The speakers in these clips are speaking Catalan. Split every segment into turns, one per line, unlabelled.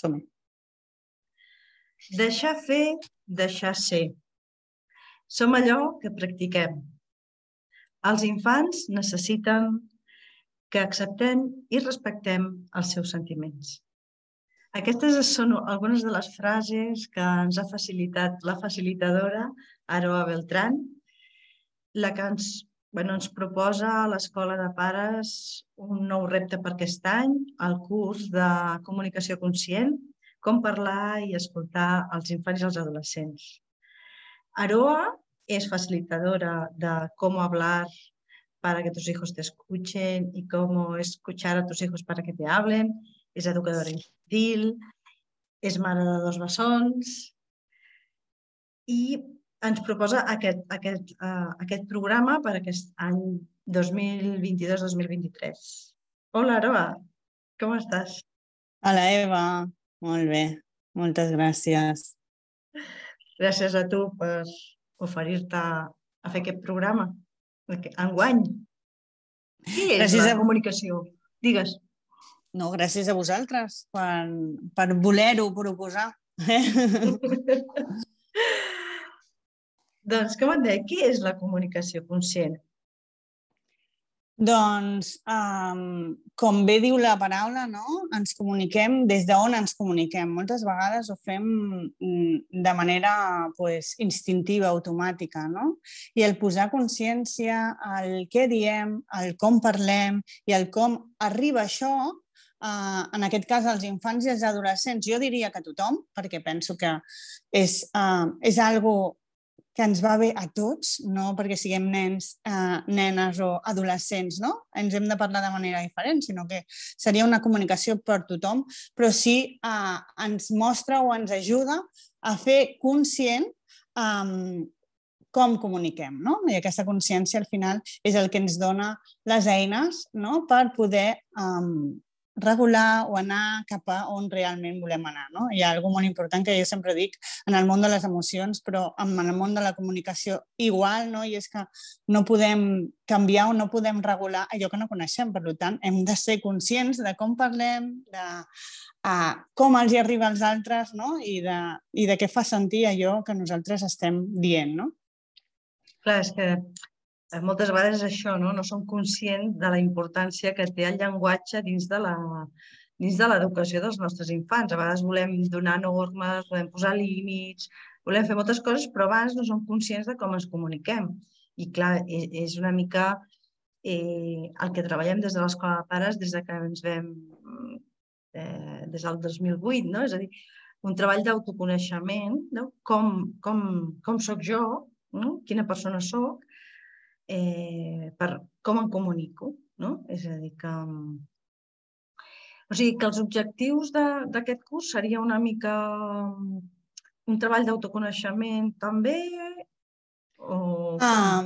som-hi.
Deixar fer, deixar ser. Som allò que practiquem. Els infants necessiten que acceptem i respectem els seus sentiments. Aquestes són algunes de les frases que ens ha facilitat la facilitadora Aroa Beltrán, la que ens, bueno, ens proposa l'Escola de Pares un nou repte per aquest any, el curs de comunicació conscient, com parlar i escoltar els infants i els adolescents. Aroa es facilitadora de cómo hablar para que tus hijos te escuchen y cómo escuchar a tus hijos para que te hablen. És educadora infantil, és mare de dos bessons i ens proposa aquest, aquest, uh, aquest programa per aquest any 2022-2023. Hola, Aroa, com estàs?
Hola, Eva. Molt bé. Moltes gràcies.
Gràcies a tu per oferir-te a fer aquest programa enguany. Què és gràcies la a... comunicació? Digues.
No, gràcies a vosaltres per, per voler-ho proposar.
doncs, com et deia, què és la comunicació conscient?
Doncs, um, com bé diu la paraula, no? ens comuniquem des d'on ens comuniquem. Moltes vegades ho fem mm, de manera pues, instintiva, automàtica, no? I el posar consciència al què diem, al com parlem i al com arriba això, uh, en aquest cas als infants i als adolescents, jo diria que tothom, perquè penso que és, uh, és algo que ens va bé a tots, no perquè siguem nens, eh, nenes o adolescents, no? Ens hem de parlar de manera diferent, sinó que seria una comunicació per tothom, però sí eh, ens mostra o ens ajuda a fer conscient um, com comuniquem, no? I aquesta consciència al final és el que ens dona les eines no? per poder um, regular o anar cap a on realment volem anar. No? Hi ha alguna molt important que jo sempre dic en el món de les emocions, però en el món de la comunicació igual, no? i és que no podem canviar o no podem regular allò que no coneixem. Per tant, hem de ser conscients de com parlem, de a com els hi arriba als altres no? I, de, i de què fa sentir allò que nosaltres estem dient. No?
Clar, és que moltes vegades és això, no? no som conscients de la importància que té el llenguatge dins de la dins de l'educació dels nostres infants. A vegades volem donar normes, volem posar límits, volem fer moltes coses, però abans no som conscients de com ens comuniquem. I clar, e, és una mica eh, el que treballem des de l'Escola de Pares des de que ens vam eh, des del 2008, no? És a dir, un treball d'autoconeixement, no? com, com, com sóc jo, no? quina persona sóc, eh, per com em comunico. No? És a dir, que... O sigui, que els objectius d'aquest curs seria una mica un treball d'autoconeixement també? O...
Ah,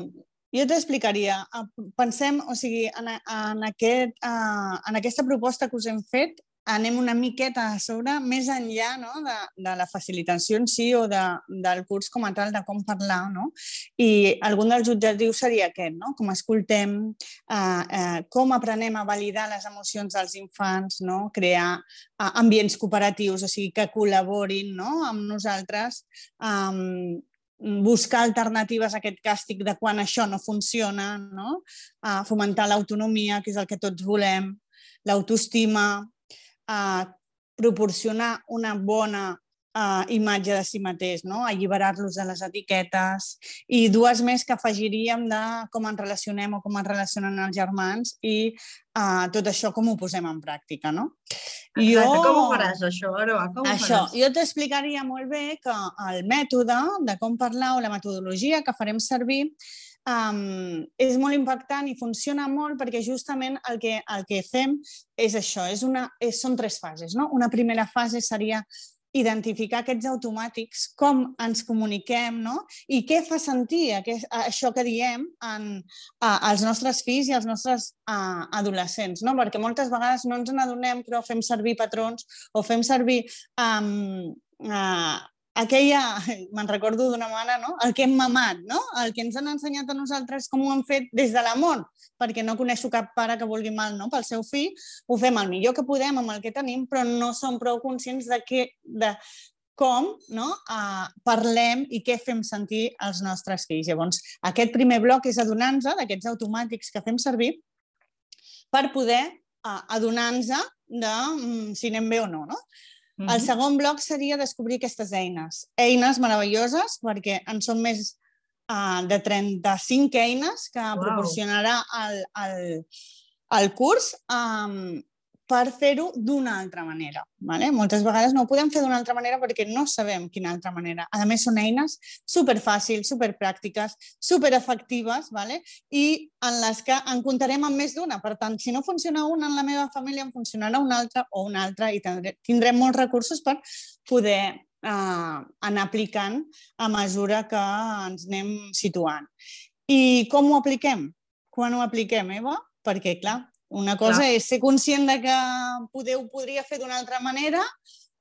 jo t'explicaria. Ah, pensem, o sigui, en, en, aquest, uh, en aquesta proposta que us hem fet, anem una miqueta a sobre, més enllà no? de, de la facilitació en si o de, del curs com a tal, de com parlar. No? I algun dels objectius seria aquest, no? com escoltem, eh, eh, com aprenem a validar les emocions dels infants, no? crear eh, ambients cooperatius, o sigui, que col·laborin no? amb nosaltres, eh, buscar alternatives a aquest càstig de quan això no funciona, no? Uh, fomentar l'autonomia, que és el que tots volem, l'autoestima, eh, proporcionar una bona eh, imatge de si mateix, no? alliberar-los de les etiquetes i dues més que afegiríem de com ens relacionem o com ens relacionen els germans i eh, tot això com ho posem en pràctica. No?
Exacte, jo... com ho faràs això, Aroa? Com
això,
faràs?
jo t'explicaria molt bé que el mètode de com parlar o la metodologia que farem servir um, és molt impactant i funciona molt perquè justament el que, el que fem és això, és una, és, són tres fases. No? Una primera fase seria identificar aquests automàtics, com ens comuniquem no? i què fa sentir aquest, això que diem en, a, als nostres fills i als nostres a, adolescents. No? Perquè moltes vegades no ens n'adonem, però fem servir patrons o fem servir um, uh, aquella, me'n recordo d'una mare, no? el que hem mamat, no? el que ens han ensenyat a nosaltres com ho hem fet des de l'amor, perquè no coneixo cap pare que vulgui mal no? pel seu fill, ho fem el millor que podem amb el que tenim, però no som prou conscients de, que, de com no? uh, parlem i què fem sentir als nostres fills. Llavors, aquest primer bloc és adonar-nos d'aquests automàtics que fem servir per poder uh, adonar-nos de um, si anem bé o no. no? Mm -hmm. El segon bloc seria descobrir aquestes eines. Eines meravelloses, perquè en són més uh, de 35 eines que wow. proporcionarà el, el, el curs. Um, per fer-ho d'una altra manera. Vale? Moltes vegades no ho podem fer d'una altra manera perquè no sabem quina altra manera. A més, són eines superfàcils, superpràctiques, superefectives vale? i en les que en comptarem amb més d'una. Per tant, si no funciona una en la meva família, en funcionarà una altra o una altra i tindrem molts recursos per poder eh, anar aplicant a mesura que ens anem situant. I com ho apliquem? Quan ho apliquem, Eva? Perquè, clar, una cosa Clar. és ser conscient de que poder, ho podria fer d'una altra manera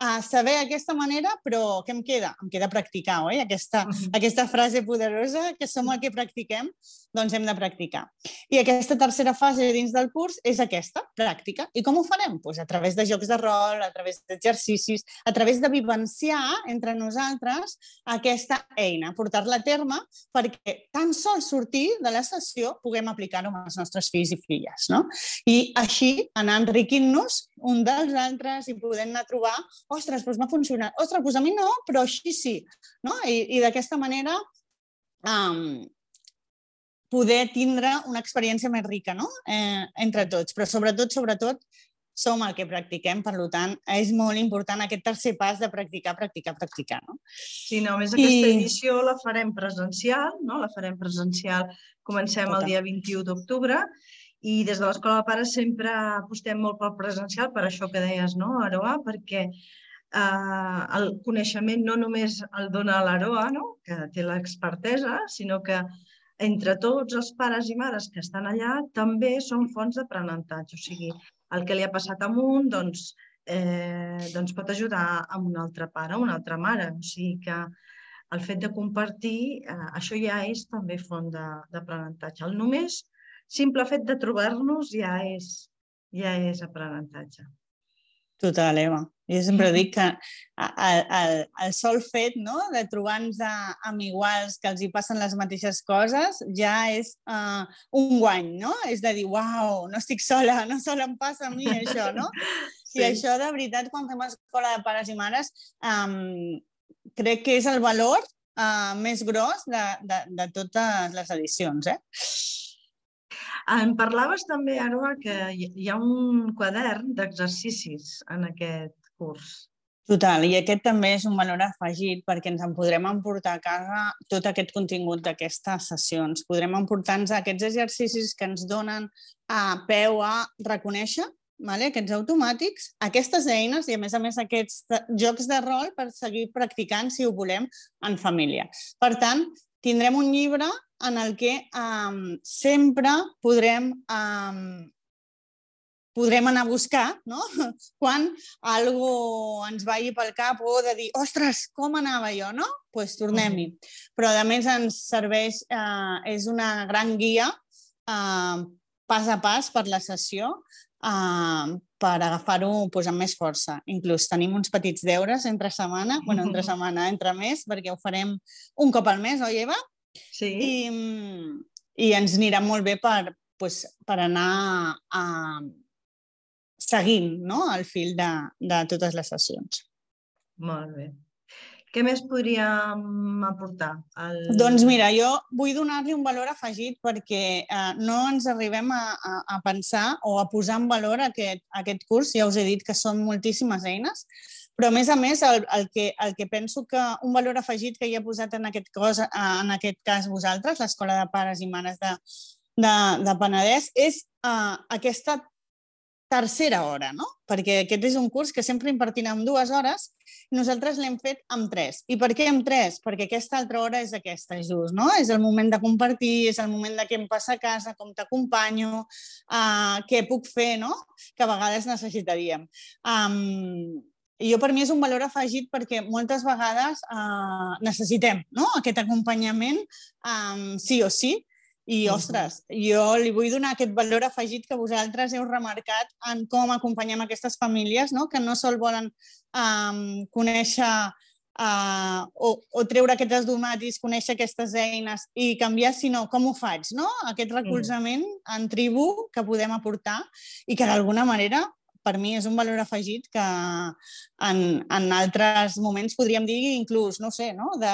a saber aquesta manera, però què em queda? Em queda practicar, oi? Aquesta, uh -huh. aquesta frase poderosa, que som el que practiquem, doncs hem de practicar. I aquesta tercera fase dins del curs és aquesta, pràctica. I com ho farem? Pues a través de jocs de rol, a través d'exercicis, a través de vivenciar entre nosaltres aquesta eina, portar-la a terme perquè tan sols sortir de la sessió puguem aplicar-ho amb els nostres fills i filles. No? I així anar enriquint-nos un dels altres i podem anar a trobar ostres, doncs m'ha funcionat, ostres, doncs a mi no, però així sí. No? I, i d'aquesta manera um, poder tindre una experiència més rica no? eh, entre tots, però sobretot, sobretot, som el que practiquem, per tant, és molt important aquest tercer pas de practicar, practicar, practicar. No?
Sí, no, més aquesta I... edició la farem presencial, no? la farem presencial, comencem Tota. el dia 21 d'octubre, i des de l'Escola de Pares sempre apostem molt pel presencial, per això que deies, no, Aroa? Perquè eh, el coneixement no només el dona l'Aroa, no? que té l'expertesa, sinó que entre tots els pares i mares que estan allà també són fonts d'aprenentatge. O sigui, el que li ha passat a un, doncs, eh, doncs pot ajudar a un altre pare, a una altra mare. O sigui que el fet de compartir, eh, això ja és també font d'aprenentatge. El només simple fet de trobar-nos ja és, ja és aprenentatge.
Total, Eva. Jo sempre dic que el, el, el sol fet no? de trobar-nos amb iguals que els hi passen les mateixes coses ja és uh, un guany, no? És de dir, uau, no estic sola, no sola em passa a mi això, no? Sí. I això, de veritat, quan fem escola de pares i mares, um, crec que és el valor uh, més gros de, de, de totes les edicions, eh?
Em parlaves també, Aroa, que hi ha un quadern d'exercicis en aquest curs.
Total, i aquest també és un valor afegit perquè ens en podrem emportar a casa tot aquest contingut d'aquestes sessions. Podrem emportar-nos aquests exercicis que ens donen a peu a reconèixer vale? aquests automàtics, aquestes eines i, a més a més, aquests jocs de rol per seguir practicant, si ho volem, en família. Per tant, tindrem un llibre en el que um, sempre podrem um, podrem anar a buscar no? quan algú ens vagi pel cap o de dir, ostres, com anava jo, no? Doncs pues tornem-hi. Però, a més, ens serveix, eh, és una gran guia eh, pas a pas per la sessió eh, per agafar-ho pues, amb més força. Inclús tenim uns petits deures entre setmana, bueno, entre setmana, entre mes, perquè ho farem un cop al mes, oi, Eva?
Sí.
I, i ens anirà molt bé per, pues, per anar a, seguint no? el fil de, de totes les sessions.
Molt bé. Què més podríem aportar? Al...
Doncs mira, jo vull donar-li un valor afegit perquè eh, no ens arribem a, a, a pensar o a posar en valor aquest, aquest curs. Ja us he dit que són moltíssimes eines, però a més a més el, el, que, el que penso que un valor afegit que hi ha posat en aquest, cos, en aquest cas vosaltres, l'Escola de Pares i Mares de, de, de Penedès, és uh, aquesta tercera hora, no? Perquè aquest és un curs que sempre impartim en dues hores i nosaltres l'hem fet amb tres. I per què amb tres? Perquè aquesta altra hora és aquesta, just, no? És el moment de compartir, és el moment de què em passa a casa, com t'acompanyo, uh, què puc fer, no? Que a vegades necessitaríem. Um, jo per mi és un valor afegit perquè moltes vegades uh, necessitem no? aquest acompanyament um, sí o sí, i, ostres, jo li vull donar aquest valor afegit que vosaltres heu remarcat en com acompanyem aquestes famílies, no? que no sol volen um, conèixer uh, o, o treure aquests esdomatis, conèixer aquestes eines i canviar, sinó com ho faig, no? Aquest recolzament en tribu que podem aportar i que d'alguna manera per mi és un valor afegit que en, en altres moments podríem dir inclús, no sé, no? de,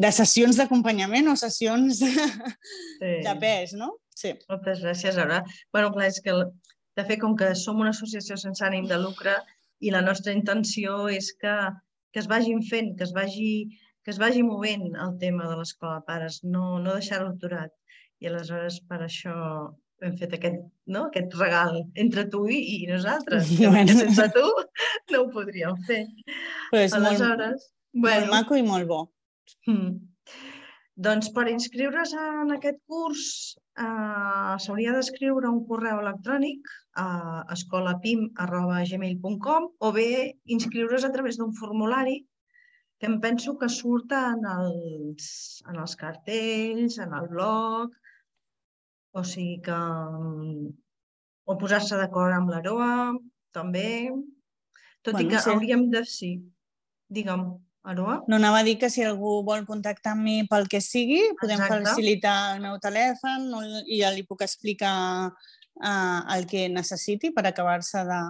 de sessions d'acompanyament o sessions sí. de pes, no?
Sí. Moltes gràcies, Aura. bueno, clar, és que de fet, com que som una associació sense ànim de lucre i la nostra intenció és que que es vagin fent, que es vagi, que es vagi movent el tema de l'escola pares, no, no deixar-ho aturat. I aleshores per això hem fet aquest, no? aquest regal entre tu i, i nosaltres, bueno. sense tu no ho podríem fer.
Però és aleshores, molt, bueno, molt maco i molt bo. Mm.
Doncs per inscriure's en aquest curs eh, s'hauria d'escriure un correu electrònic a escolapim.gmail.com o bé inscriure's a través d'un formulari que em penso que surt en els, en els cartells, en el blog, o sigui que... o posar-se d'acord amb l'AROA, també. Tot bueno, i que sí. hauríem de... Sí, digue'm. Aroa?
No anava a dir que si algú vol contactar amb mi pel que sigui, podem Exacte. facilitar el meu telèfon i ja li puc explicar uh, el que necessiti per acabar-se de,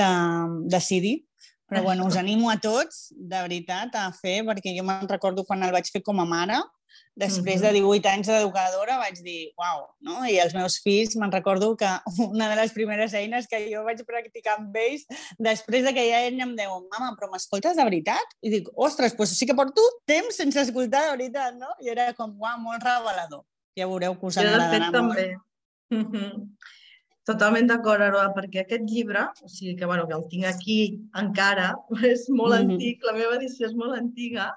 de decidir. Però bueno, us animo a tots, de veritat, a fer, perquè jo me'n recordo quan el vaig fer com a mare, Després de 18 anys d'educadora vaig dir, uau, no? I els meus fills, me'n recordo que una de les primeres eines que jo vaig practicar amb ells, després de que ja ell em diu, mama, però m'escoltes de veritat? I dic, ostres, doncs sí que porto temps sense escoltar de veritat, no? I era com, uau, molt revelador. Ja veureu que us agradarà
molt. també. Totalment d'acord, Aroa, perquè aquest llibre, o sigui que, bueno, que el tinc aquí encara, és molt mm -hmm. antic, la meva edició és molt antiga,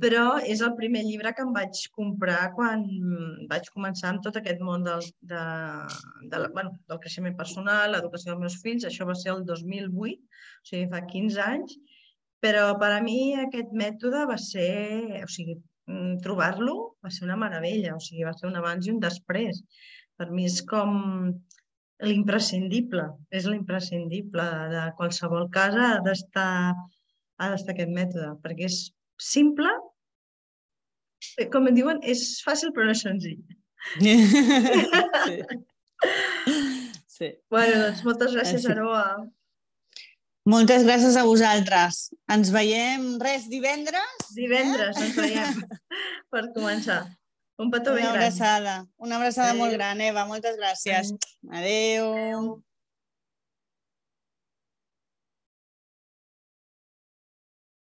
però és el primer llibre que em vaig comprar quan vaig començar amb tot aquest món del, de, de, bueno, del creixement personal, l'educació dels meus fills. Això va ser el 2008, o sigui, fa 15 anys. Però per a mi aquest mètode va ser, o sigui, mm, trobar-lo va ser una meravella, o sigui, va ser un abans i un després. Per mi és com l'imprescindible, és l'imprescindible de qualsevol casa ha d'estar ha d'estar aquest mètode, perquè és simple, eh, com em diuen, és fàcil però no és senzill. Sí. sí. Bueno, doncs moltes gràcies. Aroa.
Moltes gràcies a vosaltres. Ens veiem res divendres?
Divendres eh? ens veiem per començar. Un petó
una
ben
abraçada. gran. Una abraçada Adeu. molt gran, Eva. Moltes gràcies. Adéu. Adéu.